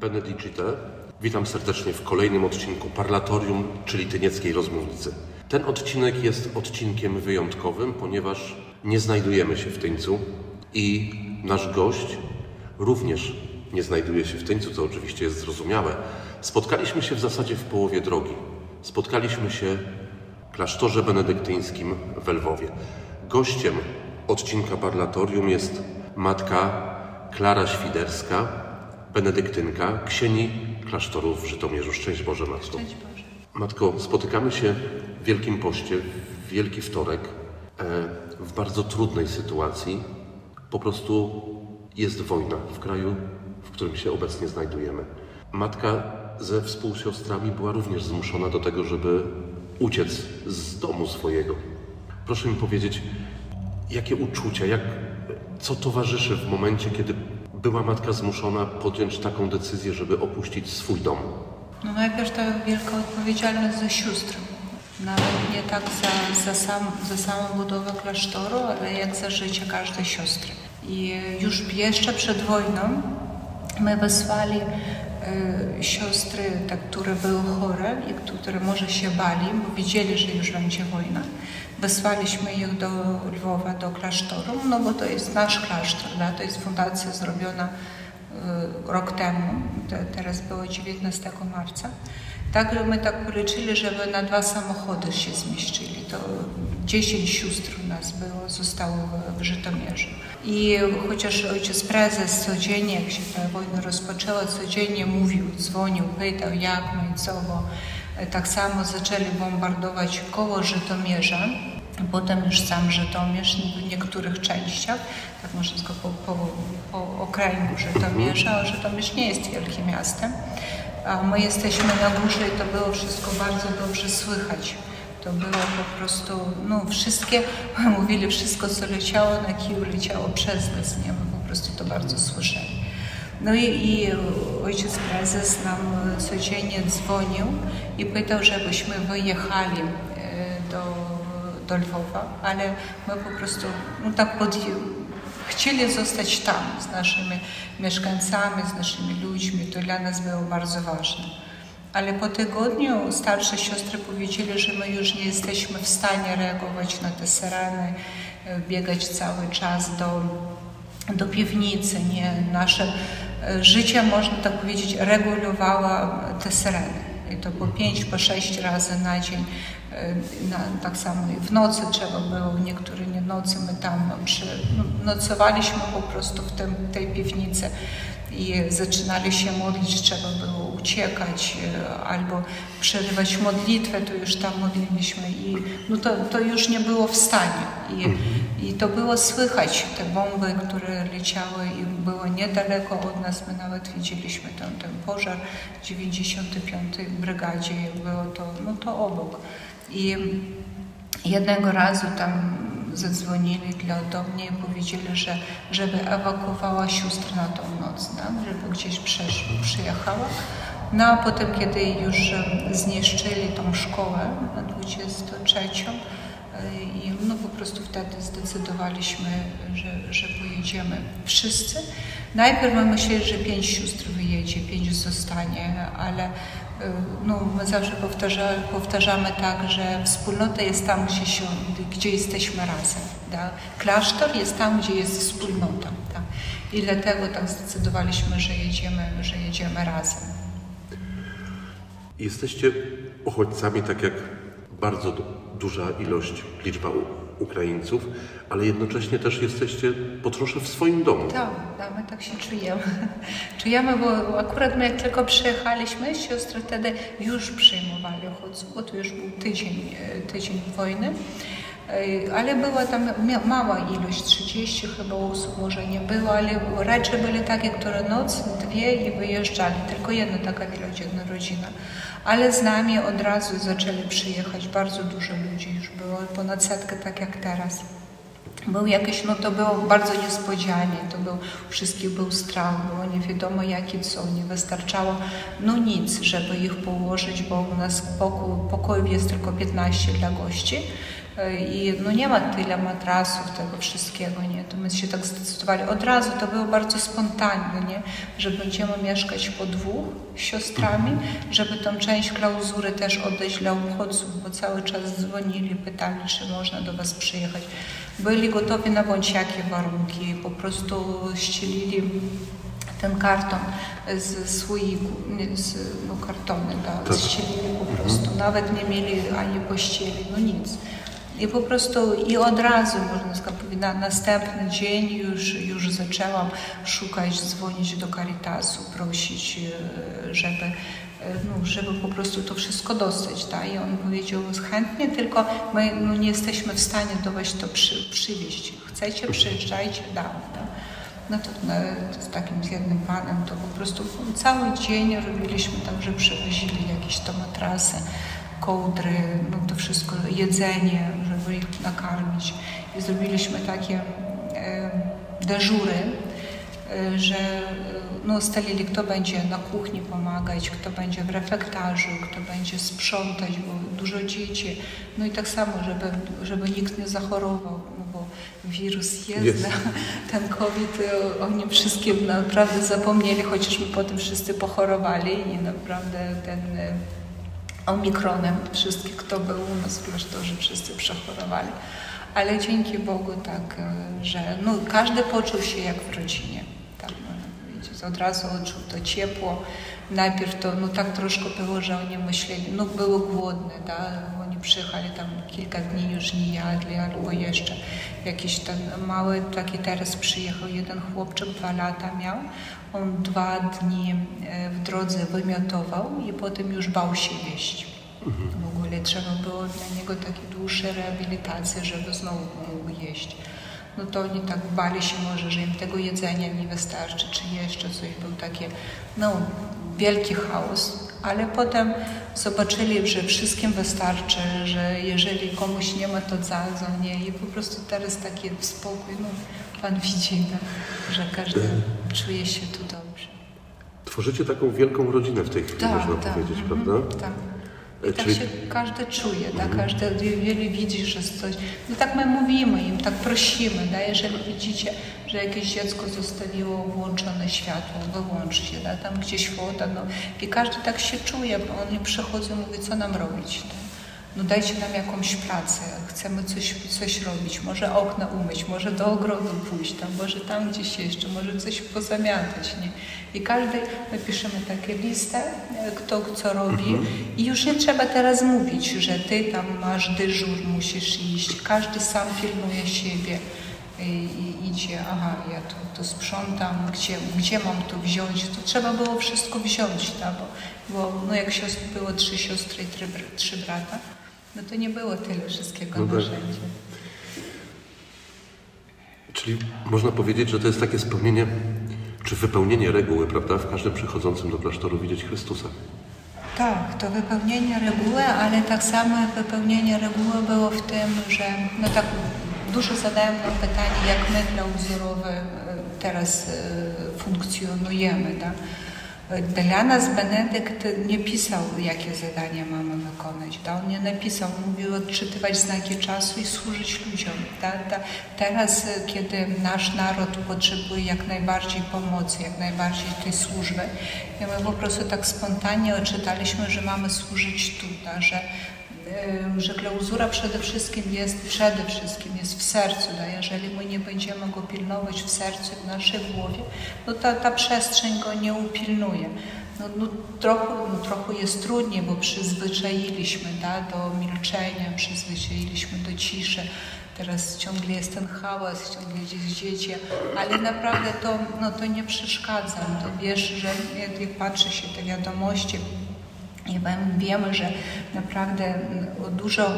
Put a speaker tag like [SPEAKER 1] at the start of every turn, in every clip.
[SPEAKER 1] Benedicite. Witam serdecznie w kolejnym odcinku Parlatorium, czyli Tynieckiej Rozmównicy. Ten odcinek jest odcinkiem wyjątkowym, ponieważ nie znajdujemy się w Tyńcu i nasz gość również nie znajduje się w Tyńcu, co oczywiście jest zrozumiałe. Spotkaliśmy się w zasadzie w połowie drogi. Spotkaliśmy się w klasztorze benedyktyńskim w Lwowie. Gościem odcinka Parlatorium jest matka Klara Świderska, benedyktynka, księgi klasztoru w Żytomierzu. Szczęść Boże, Matko.
[SPEAKER 2] Szczęść Boże.
[SPEAKER 1] Matko, spotykamy się w Wielkim Poście, w Wielki Wtorek, e, w bardzo trudnej sytuacji. Po prostu jest wojna w kraju, w którym się obecnie znajdujemy. Matka ze współsiostrami była również zmuszona do tego, żeby uciec z domu swojego. Proszę mi powiedzieć, jakie uczucia, jak, co towarzyszy w momencie, kiedy była matka zmuszona podjąć taką decyzję, żeby opuścić swój dom?
[SPEAKER 2] No najpierw to wielka odpowiedzialność za sióstr. Nawet nie tak za, za, sam, za samą budowę klasztoru, ale jak za życie każdej siostry. I już jeszcze przed wojną my wysłali siostry, te, które były chore i które może się bali, bo wiedzieli, że już będzie wojna. Wysłaliśmy ich do Lwowa, do klasztoru, no bo to jest nasz klasztor, da? to jest fundacja zrobiona e, rok temu, te, teraz było 19 marca. Tak, my tak policzyli, żeby na dwa samochody się zmieścili. To 10 sióstr u nas było, zostało w, Żytomierzu. I chociaż ojciec prezes codziennie, jak się ta wojna rozpoczęła, codziennie mówił, dzwonił, pytał jak, no i co, bo tak samo zaczęli bombardować koło Żytomierza, potem już sam Żytomierz w niektórych częściach, tak można tylko po, po, po okręgu Żytomierza, a Żytomierz nie jest wielkim miastem. A my jesteśmy na górze i to było wszystko bardzo dobrze słychać. To było po prostu, no wszystkie, mówili, wszystko co leciało na kiju leciało przez nas, nie? My po prostu to bardzo słyszeli. No i, i ojciec prezes nam codziennie dzwonił i pytał, żebyśmy wyjechali do, do Lwowa, ale my po prostu no tak pod, chcieli zostać tam z naszymi mieszkańcami, z naszymi ludźmi. To dla nas było bardzo ważne. Ale po tygodniu starsze siostry powiedzieli, że my już nie jesteśmy w stanie reagować na te syreny, biegać cały czas do, do piwnicy. Nie? Nasze życie, można tak powiedzieć, regulowała te syreny. I to po pięć, po sześć razy na dzień. Na, tak samo i w nocy trzeba było, niektóre nie nocy my tam przy, nocowaliśmy po prostu w tym, tej piwnicy i zaczynali się modlić, trzeba było uciekać albo przerywać modlitwę, to już tam modliliśmy i no to, to już nie było w stanie. I, I to było słychać, te bomby, które leciały i było niedaleko od nas, my nawet widzieliśmy ten, ten pożar w 95. brygadzie, było to, no to obok. I jednego razu tam zadzwonili do mnie i powiedzieli, że żeby ewakuowała sióstr na tą noc, tak? żeby gdzieś przesz, przyjechała. No a potem, kiedy już zniszczyli tą szkołę na 23, i no po prostu wtedy zdecydowaliśmy, że, że pojedziemy wszyscy. Najpierw my myśleli, że pięć sióstr wyjedzie, pięć zostanie, ale no, my zawsze powtarza, powtarzamy tak, że wspólnota jest tam, gdzie, się, gdzie jesteśmy razem. Tak? Klasztor jest tam, gdzie jest wspólnota. Tak? I dlatego tak zdecydowaliśmy, że jedziemy, że jedziemy razem.
[SPEAKER 1] Jesteście uchodźcami, tak jak bardzo duża ilość, liczba Ukraińców, ale jednocześnie też jesteście po trosze w swoim domu.
[SPEAKER 2] Tak, tak, my tak się czujemy. czujemy, bo akurat my jak tylko przyjechaliśmy, siostry wtedy już przyjmowali uchodźców, bo to już był tydzień, tydzień wojny. Ale była tam mała ilość, 30 chyba osób może nie było, ale raczej byli takie, które noc, dwie i wyjeżdżali. Tylko jedna taka wielodzietna rodzina. Ale z nami od razu zaczęli przyjechać bardzo dużo ludzi, już było ponad setkę, tak jak teraz. Był jakiś, no to było bardzo niespodzianie, to był, wszystkich był strach, było nie wiadomo jakie co, nie wystarczało no nic, żeby ich położyć, bo u nas pokój, pokojów jest tylko 15 dla gości i no nie ma tyle matrasów, tego wszystkiego, nie? To my się tak zdecydowali. Od razu to było bardzo spontaniczne, nie? Że będziemy mieszkać po dwóch siostrami, żeby tą część klauzury też oddać dla uchodźców, bo cały czas dzwonili, pytali, czy można do was przyjechać. Byli gotowi na bądź jakie warunki, po prostu ścielili ten karton z słoiku, z no, kartony, da,
[SPEAKER 1] Tak.
[SPEAKER 2] ścielili po prostu. Nawet nie mieli ani pościeli, no nic. I po prostu i od razu, można powiedzieć, następny dzień już, już zaczęłam szukać, dzwonić do Caritasu, prosić, e, żeby, e, no, żeby po prostu to wszystko dostać. Tak? I on powiedział chętnie, tylko my no, nie jesteśmy w stanie do Was to przy, przywieźć. Chcecie, przyjeżdżajcie, damy. Tak? No to no, z takim z jednym panem to po prostu cały dzień robiliśmy tak, że przywozili jakieś to matrasy kołdry, no to wszystko, jedzenie, żeby ich nakarmić. I zrobiliśmy takie e, dyżury, e, że e, no, ustalili, kto będzie na kuchni pomagać, kto będzie w refektarzu, kto będzie sprzątać, bo dużo dzieci. No i tak samo, żeby, żeby nikt nie zachorował, no bo wirus jest,
[SPEAKER 1] Jest.
[SPEAKER 2] ten COVID, oni wszystkie naprawdę zapomnieli, chociaż my potem wszyscy pochorowali i naprawdę ten omikronem wszystkich, kto był u nas w klasztorze, wszyscy przechorowali. Ale dzięki Bogu tak, y, że no, każdy poczuł się jak w rodzinie. Tak można powiedzieć. Od razu odczuł to ciepło. Najpierw to no, tak troszkę było, że oni myśleli, no były głodne, da? Przyjechali tam kilka dni już nie jadli, albo jeszcze jakiś ten mały taki teraz przyjechał, jeden chłopczyk dwa lata miał, on dwa dni e, w drodze wymiotował i potem już bał się jeść. W ogóle trzeba było dla niego takie dłuższe rehabilitacje, żeby znowu mógł jeść. No to oni tak bali się może, że im tego jedzenia nie wystarczy, czy jeszcze coś. Był taki, no, wielki chaos. Ale potem zobaczyli, że wszystkim wystarczy, że jeżeli komuś nie ma, to dadzą, nie? I po prostu teraz taki spokój, no, Pan widzi, tak, że każdy czuje się tu dobrze.
[SPEAKER 1] Tworzycie taką wielką rodzinę w tej chwili, można powiedzieć,
[SPEAKER 2] mhm,
[SPEAKER 1] prawda?
[SPEAKER 2] Tak.
[SPEAKER 1] E,
[SPEAKER 2] I tak
[SPEAKER 1] czyli-
[SPEAKER 2] się każdy czuje, tak? każdy wiele widzi, że coś. No tak my mówimy im, tak prosimy, da? jeżeli widzicie, że jakieś dziecko zostawiło włączone światło, wyłączcie, da? tam gdzieś woda, no i każdy tak się czuje, bo oni przychodzą i mówią, co nam robić. Da? No dajcie nam jakąś pracę, chcemy coś, coś robić, może okna umyć, może do ogrodu pójść, tam, może tam gdzieś jeszcze, może coś pozamiatać, nie? I każdy, my piszemy takie listę, e, kto co robi. I już nie trzeba teraz mówić, że ty tam masz dyżur, musisz iść, każdy sam pilnuje siebie. I, idzie, aha, ja tu, tu sprzątam, gdzie, gdzie mam to wziąć, to trzeba było wszystko wziąć, tak? bo, bo no jak siostr, było trzy siostry i trzy, trzy brata, no to nie było tyle wszystkiego
[SPEAKER 1] No tak.
[SPEAKER 2] narzędzi.
[SPEAKER 1] Czyli można powiedzieć, że to jest takie spełnienie, czy wypełnienie reguły, prawda? W każdym przychodzącym do klasztoru widzieć Chrystusa.
[SPEAKER 2] Tak, to wypełnienie reguły, ale tak samo wypełnienie reguły było w tym, że no tak dużo zadają nam pytanie, jak my klauzurowe e, teraz e, funkcjonujemy. Tak? Dla nas Benedykt nie pisał, jakie zadania mamy wykonać. Tak? On nie napisał, mówił odczytywać znaki czasu i służyć ludziom. Tak? Ta- Teraz, e, kiedy nasz naród potrzebuje jak najbardziej pomocy, jak najbardziej tej służby, my po prostu tak spontaninie odczytaliśmy, że mamy służyć tu, tak? że że klauzura przede wszystkim jest, przede wszystkim jest w sercu. Da? Jeżeli my nie będziemy go pilnować w sercu, w naszej głowie, no ta, ta przestrzeń go nie upilnuje. No, no, trochę, no, trochę jest trudniej, bo przyzwyczailiśmy da? do milczenia, przyzwyczailiśmy do ciszy. Teraz ciągle jest ten hałas, ciągle gdzieś dzieci, ale naprawdę to, no, to nie przeszkadza. To wiesz, że jak patrzy się te wiadomości, i wiemy, że naprawdę mm, dużo,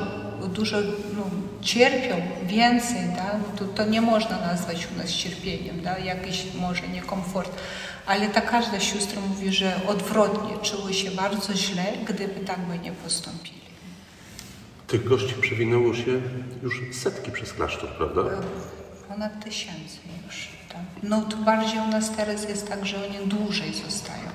[SPEAKER 2] dużo no, cierpią więcej? No to, to nie można nazwać u nas cierpieniem, tak? jakiś może niekomfort, ale ta każda siostra mówi, że odwrotnie czuły się bardzo źle, gdyby tak by nie postąpili.
[SPEAKER 1] Tych gości przewinęło się już setki przez klasztor, prawda?
[SPEAKER 2] Ponad tysięcy już. Tak? No to bardziej u nas teraz jest tak, że oni dłużej zostają.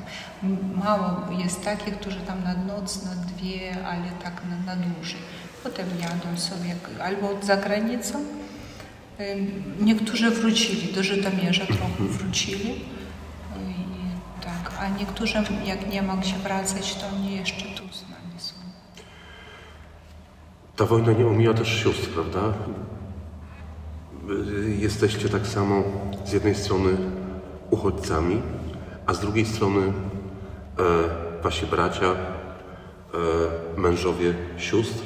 [SPEAKER 2] Mało jest takich, którzy tam na noc, na dwie, ale tak na, na dłużej. potem jadą sobie albo za granicą. Niektórzy wrócili, do Żytomierza trochę wrócili. I tak, a niektórzy jak nie mogli się wracać, to oni jeszcze tu z nami są.
[SPEAKER 1] Ta wojna nie omija też sióstr, prawda? Jesteście tak samo z jednej strony uchodźcami, a z drugiej strony e, wasi bracia, e, mężowie sióstr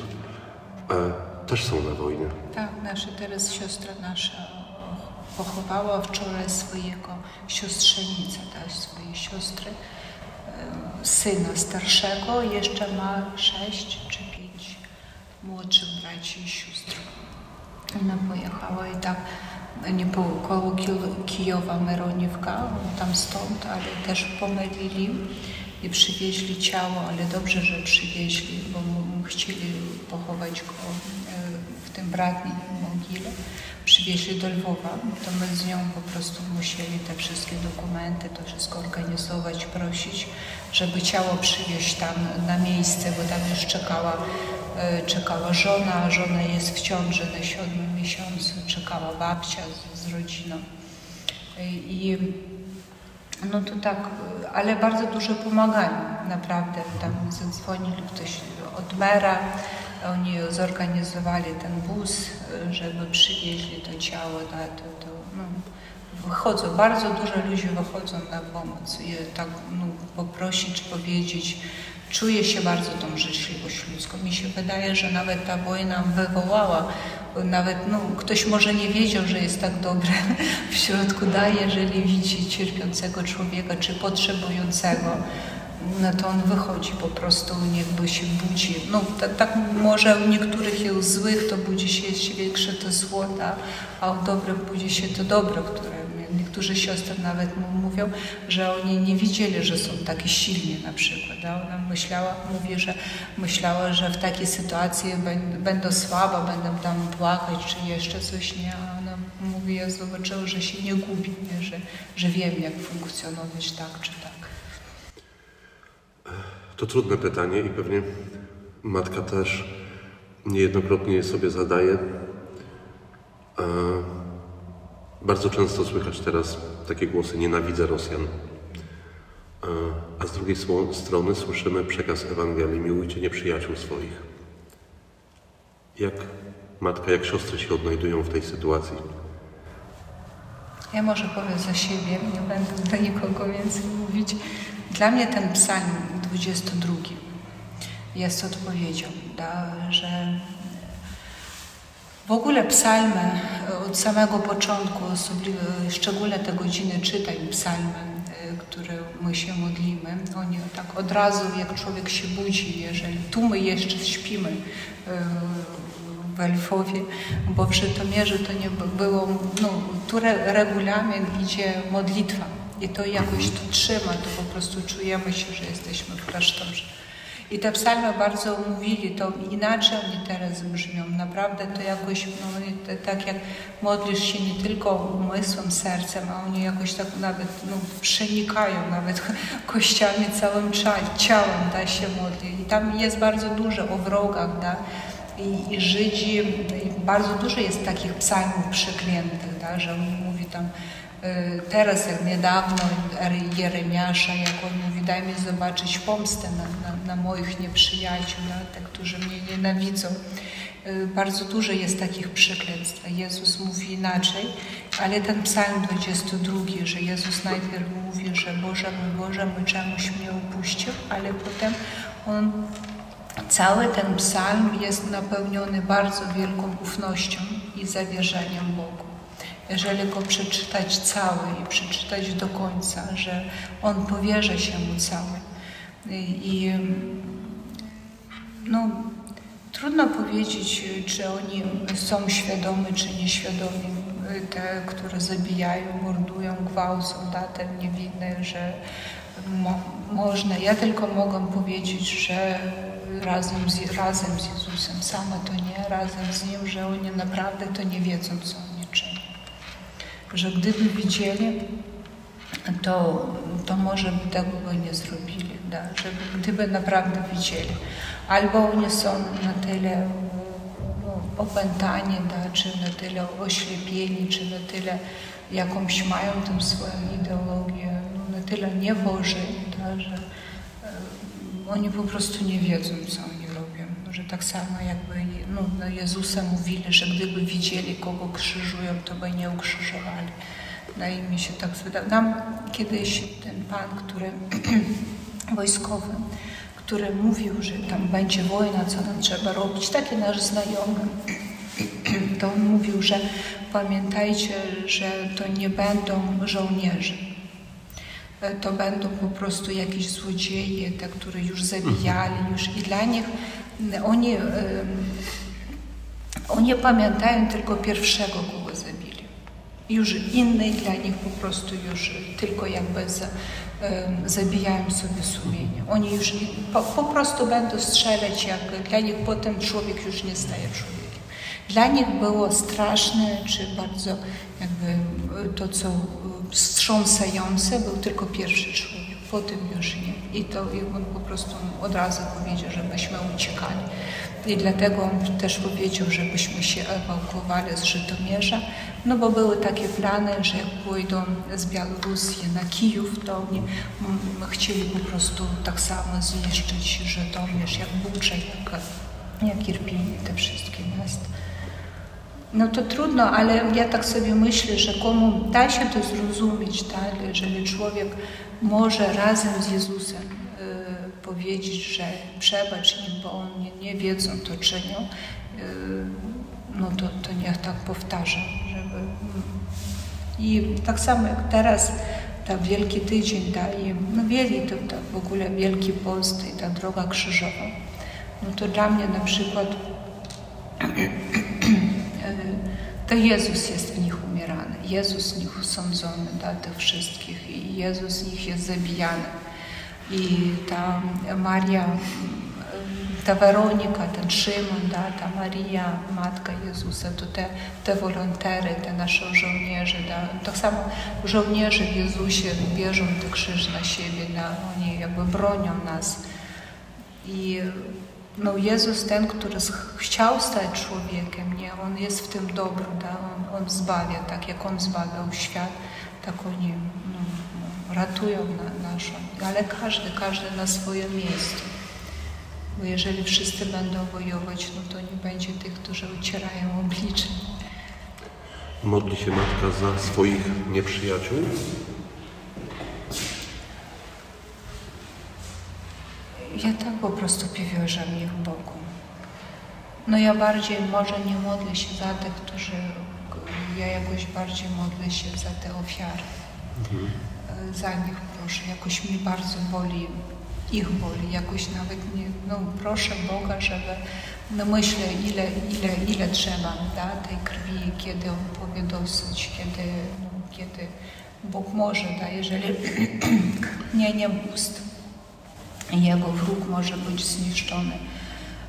[SPEAKER 1] e, też są na wojnie.
[SPEAKER 2] Tak, nasza teraz siostra nasza pochowała wczoraj swojego siostrzenicę, tak, swojej siostry, syna starszego, jeszcze ma sześć czy pięć młodszych braci i sióstr. Ona pojechała i tak nie po koło Kijowa Meroniewka, tam stąd, ale też pomylili i przywieźli ciało, ale dobrze, że przywieźli, bo chcieli pochować go e, w tym bratniej mogile. Przywieźli do Lwowa, to my z nią po prostu musieli te wszystkie dokumenty, to wszystko organizować, prosić, żeby ciało przywieźć tam na miejsce, bo tam już czekała E, czekała żona, żona jest w ciąży na siódmym miesiącu, czekała babcia z, z rodziną. E, I no to tak, ale bardzo dużo pomagali, naprawdę. Tam zadzwonili ktoś od mera, oni zorganizowali ten bus, żeby przywieźli to ciało. To, to, to, no, wychodzą, bardzo dużo ludzi wychodzą na pomoc i tak no, poprosić, powiedzieć, Czuję się bardzo tą życzliwość ludzką. Mi się wydaje, że nawet ta wojna wywołała, nawet no, ktoś może nie wiedział, że jest tak dobre w środku daje, jeżeli widzi cierpiącego człowieka czy potrzebującego no to on wychodzi po prostu, jakby się budzi. No tak, tak może u niektórych złych to budzi się jeszcze większe to zło, a u dobrych budzi się to dobro, które niektórzy siostry nawet mówią, że oni nie widzieli, że są takie silni na przykład. Ona myślała, mówi, że myślała, że w takiej sytuacji będą słaba, będą tam płakać, czy jeszcze coś, nie? A ona mówi, ja zobaczyła, że się nie gubi, nie? Że, że wiem, jak funkcjonować tak czy tak.
[SPEAKER 1] To trudne pytanie i pewnie matka też niejednokrotnie je sobie zadaje. Bardzo często słychać teraz takie głosy nienawidzę Rosjan. A z drugiej strony słyszymy przekaz Ewangelii miłujcie nieprzyjaciół swoich. Jak matka, jak siostry się odnajdują w tej sytuacji?
[SPEAKER 2] Ja może powiem za siebie, nie będę do nikogo więcej mówić. Dla mnie ten psalm 22 jest odpowiedzią, da, że w ogóle psalmy od samego początku, szczególnie te godziny czytań psalmy, e, które my się modlimy, oni tak od razu, jak człowiek się budzi, jeżeli tu my jeszcze śpimy e, w Lwowie, bo w Żytomierzu to nie było, no, tu regulamin idzie modlitwa i to jakoś to trzyma, to po prostu czujemy się, że jesteśmy w klasztorze. I te psalmy bardzo mówili, to inaczej oni teraz brzmią. Naprawdę to jakoś, no, tak jak modlisz się nie tylko umysłem, sercem, a oni jakoś tak nawet no, przenikają, nawet kościami całym ciałem da się modlić. I tam jest bardzo dużo o wrogach, da? I, i Żydzi, i bardzo dużo jest takich psalmów przeklętych, da? że on mówi tam teraz, jak niedawno Jeremiasza, jak on mówi, daj mi zobaczyć pomstę na, na, na moich nieprzyjaciół, na te, którzy mnie nienawidzą. Y, bardzo dużo jest takich przekleństw. Jezus mówi inaczej, ale ten psalm 22, że Jezus najpierw mówi, że Boże mój Boże, my czemuś mnie opuścił, ale potem on Cały ten psalm jest napełniony bardzo wielką ufnością i zawierzeniem Bogu jeżeli go przeczytać cały i przeczytać do końca, że on powierza się mu cały. I no, trudno powiedzieć, czy oni są świadomi, czy nieświadomi. Te, które zabijają, mordują, gwałcą, datem niewinne, że mo można. Ja tylko mogę powiedzieć, że razem z, razem z Jezusem, same to nie, razem z Nim, że oni naprawdę to nie wiedzą, co że gdyby widzieli, to, to może by tego by nie zrobili, da? żeby gdyby naprawdę widzieli. Albo oni są na tyle opętani, da, czy na tyle oślepieni, czy na tyle jakąś mają tam swoją ideologię, no, na tyle nieboży, da, że e, oni po prostu nie wiedzą, co oni. Że tak samo jakby no, na Jezusa mówili, że gdyby widzieli, kogo krzyżują, to by nie ukrzyżowali. No i mi się tak wydaje. Nam kiedyś ten pan, który wojskowy, który mówił, że tam będzie wojna, co nam trzeba robić, taki nasz znajomy, to on mówił, że pamiętajcie, że to nie będą żołnierze. To będą po prostu jakieś złodzieje, te, które już zabijali, już i dla nich oni, oni pamiętają tylko pierwszego, kogo zabili. Już innej dla nich po prostu już tylko jakby za, zabijają sobie sumienie. Oni już po, po prostu będą strzelać, jak dla nich potem człowiek już nie staje człowiekiem. Dla nich było straszne, czy bardzo jakby to, co wstrząsające, był tylko pierwszy człowiek. Potem już nie. I to on po prostu od razu powiedział, żebyśmy uciekali. I dlatego on też powiedział, żebyśmy się ewakuowali z Żytomierza, no bo były takie plany, że jak pójdą z Białorusi na Kijów, to oni chcieli po prostu tak samo zniszczyć Żytomierz, jak Bucze, jak, jak Irpiń, te wszystkie miasta. No to trudno, ale ja tak sobie myślę, że komu da się to zrozumieć, tak? jeżeli człowiek może razem z Jezusem y, powiedzieć, że przebacz im, bo oni nie wiedzą, to czynią, y, no to, to niech tak powtarza. Żeby... I tak samo jak teraz, ta Wielki Tydzień daje, no wieli to, to w ogóle Wielki Post i ta Droga Krzyżowa, no to dla mnie na przykład to Jezus jest w nich umierany, Jezus z nich sądzony, da, tych wszystkich i Jezus z nich jest zabijany. I ta Maria, ta Weronika, ten Szymon, da, ta Maria, Matka Jezusa, to te, te wolontery, te nasze żołnierze, da, tak samo żołnierze w Jezusie bierzą ten krzyż na siebie, da, oni jakby bronią nas. I no Jezus ten, który chciał stać człowiekiem, nie? On jest w tym dobry, da? On, on zbawia, tak jak On zbawiał świat, tak oni no, no, ratują na, naszą, ale każdy, każdy na swoim miejscu. Bo jeżeli wszyscy będą wojować, no to nie będzie tych, którzy ucierają oblicze.
[SPEAKER 1] Modli się Matka za swoich nieprzyjaciół?
[SPEAKER 2] Ja tak po prostu powierzam ich Bogu. No ja bardziej może nie modlę się za tych, którzy, ja jakoś bardziej modlę się za te ofiary. Mhm. Za nich proszę, jakoś mi bardzo boli, ich boli, jakoś nawet nie, no proszę Boga, żeby, no myślę ile, ile, ile trzeba, da, tej krwi, kiedy On powie dosyć, kiedy, no, kiedy Bóg może, da, jeżeli nie, nie ust jego wróg może być zniszczony.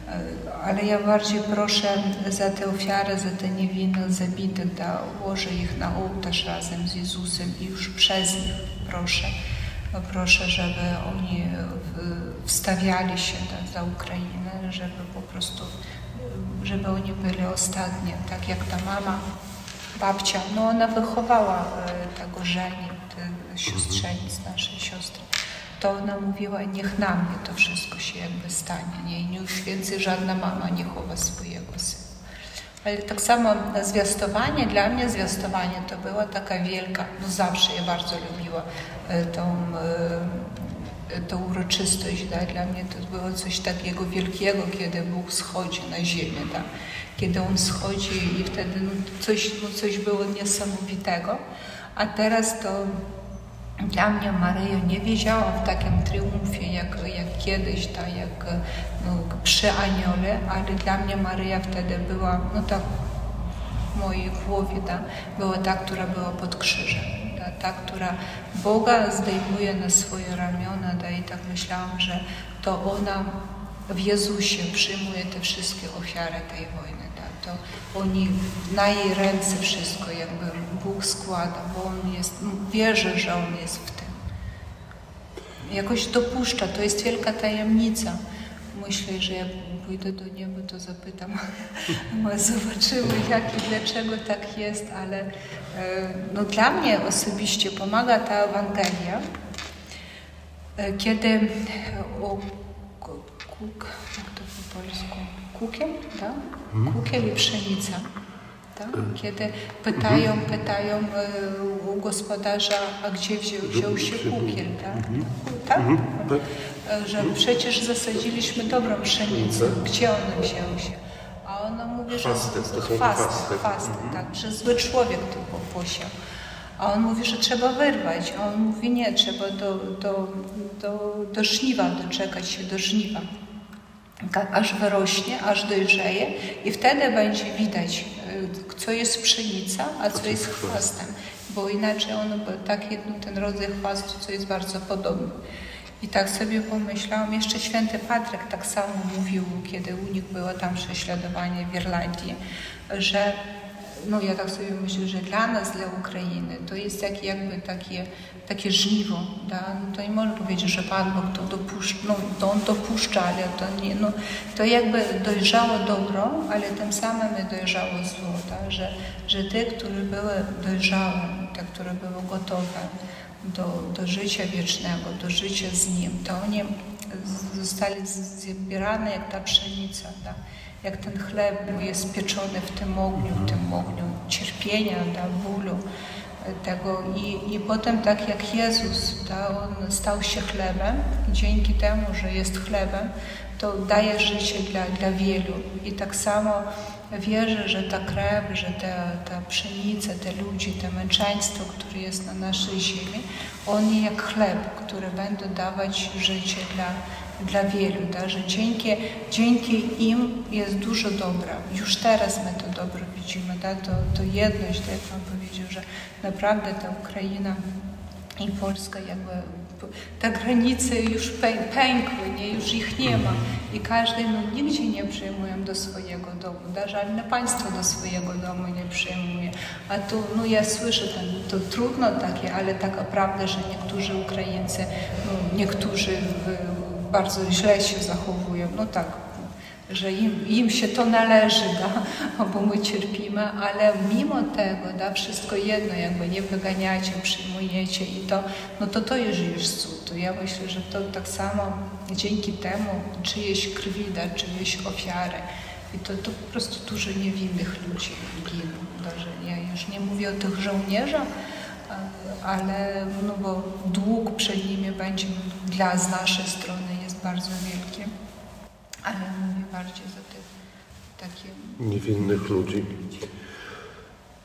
[SPEAKER 2] E, ale ja bardziej proszę za te ofiary, za te niewinnych zabitych, da, ułożę ich na ołtarz razem z Jezusem i już przez nich proszę, proszę, żeby oni wstawiali się da, za Ukrainę, żeby po prostu, żeby oni byli ostatni, tak jak ta mama, babcia, no ona wychowała e, tego żeni, te siostrzenic, naszej siostry to ona mówiła, niech na mnie to wszystko się jakby stanie, nie? I już więcej żadna mama nie chowa swojego syna. Ale tak samo zwiastowanie, dla mnie zwiastowanie to była taka wielka, no zawsze ja bardzo lubiła e, tą, e, tą uroczystość, tak? dla mnie to było coś takiego wielkiego, kiedy Bóg schodzi na ziemię, tak? kiedy On schodzi i wtedy no, coś, no, coś było niesamowitego, a teraz to dla mnie Maryja nie wiedziała w takim triumfie, jak, jak kiedyś, tak, jak no, przy Aniole, ale dla mnie Maryja wtedy była, no tak w mojej głowie, tak, była ta, która była pod krzyżem. Ta, ta, która Boga zdejmuje na swoje ramiona, da, i tak myślałam, że to ona w Jezusie przyjmuje te wszystkie ofiary tej wojny to oni na jej ręce wszystko jakby Bóg składa, bo On jest, wierzy, że On jest w tym. Jakoś dopuszcza, to jest wielka tajemnica. Myślę, że jak pójdę do nieba, to zapytam. My zobaczymy, jak i dlaczego tak jest, ale e, no, dla mnie osobiście pomaga ta Ewangelia, e, kiedy o kuk, jak to po polsku, kukiem, tak? Kukiem i pszenica. Tak? Kiedy pytają, pytają e, u gospodarza, a gdzie wziął, wziął się kukiel, tak? tak?
[SPEAKER 1] tak.
[SPEAKER 2] E, Że przecież zasadziliśmy dobrą pszenicę, gdzie on wziął się? A ona mówi, że
[SPEAKER 1] Chwasty, to
[SPEAKER 2] chwasty,
[SPEAKER 1] chwasty.
[SPEAKER 2] chwasty, tak, że zły człowiek tu po- posiał. A on mówi, że trzeba wyrwać, a on mówi nie, trzeba do, do, do, do żniwa doczekać się, do żniwa. Tak, aż wyrośnie, aż dojrzeje i wtedy będzie widać, co jest pszenica, a co jest chwastem, bo inaczej on tak jedno, ten rodzaj chwastu, co jest bardzo podobny. I tak sobie pomyślałam, jeszcze święty Patryk tak samo mówił, kiedy u nich było tam prześladowanie w Irlandii, że no ja tak sobie myślę, że dla nas, dla Ukrainy, to jest jak, jakby takie, takie żniwo. Da? No to nie można powiedzieć, że Pan Bóg to dopuszcza, no to On dopuszcza, ale to nie, no, to jakby dojrzało dobro, ale tym samym dojrzało zło? Że, że te, które były dojrzałe, te, które były gotowe do, do życia wiecznego, do życia z Nim, to oni zostali zbierane jak ta pszenica, da? Jak ten chleb jest pieczony w tym ogniu, w tym ogniu cierpienia, da, bólu e, tego. I, i potem tak jak Jezus, da, On stał się chlebem i dzięki temu, że jest chlebem, to daje życie dla, dla wielu. I tak samo wierzę, że ta krew, że ta, ta pszenica, te ludzi, to męczeństwo, które jest na naszej ziemi, on jak chleb, który będzie dawać życie dla, dla wielu, da, że dzięki, dzięki im jest dużo dobra. Już teraz my to dobro widzimy, da, to, to jedność, tak jak Pan powiedział, że naprawdę ta Ukraina i Polska jakby te granice już pę- pękły, nie, już ich nie ma i każdy no, nigdzie nie przyjmują do swojego domu, żadne państwo do swojego domu nie przyjmuje, a tu no ja słyszę ten, to trudno takie, ale taka prawda, że niektórzy Ukraińcy, no, niektórzy w, bardzo źle się zachowują, no tak, że im, im się to należy, da, bo my cierpimy, ale mimo tego, da, wszystko jedno, jakby nie wyganiacie, przyjmujecie i to, no to to jest już cud. To ja myślę, że to tak samo dzięki temu czyjeś krwi, da, czyjeś ofiary i to, to po prostu dużo niewinnych ludzi giną. Da, że ja już nie mówię o tych żołnierzach, ale no bo dług przed nimi będzie dla z naszej strony jest bardzo wielki. Ale mówię bardziej za tych takie.
[SPEAKER 1] niewinnych ludzi.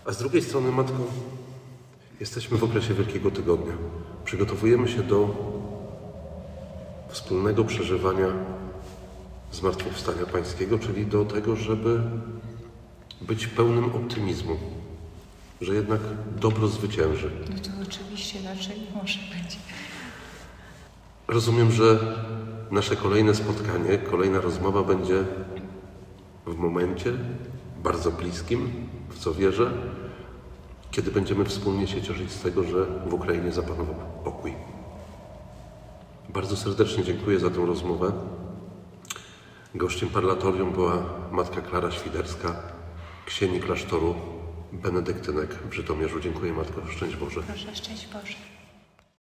[SPEAKER 1] A z drugiej strony, Matko, jesteśmy w okresie Wielkiego Tygodnia. Przygotowujemy się do wspólnego przeżywania Zmartwychwstania Pańskiego, czyli do tego, żeby być pełnym optymizmu, że jednak dobro zwycięży.
[SPEAKER 2] No to oczywiście raczej może być.
[SPEAKER 1] Rozumiem, że nasze kolejne spotkanie, kolejna rozmowa będzie w momencie bardzo bliskim, w co wierzę, kiedy będziemy wspólnie się cieszyć z tego, że w Ukrainie zapanował pokój. Bardzo serdecznie dziękuję za tę rozmowę. Gościem parlatorium była matka Klara Świderska, księgi klasztoru Benedyktynek w Żytomierzu. Dziękuję Matko, szczęść Boże.
[SPEAKER 2] Proszę, szczęść Boże.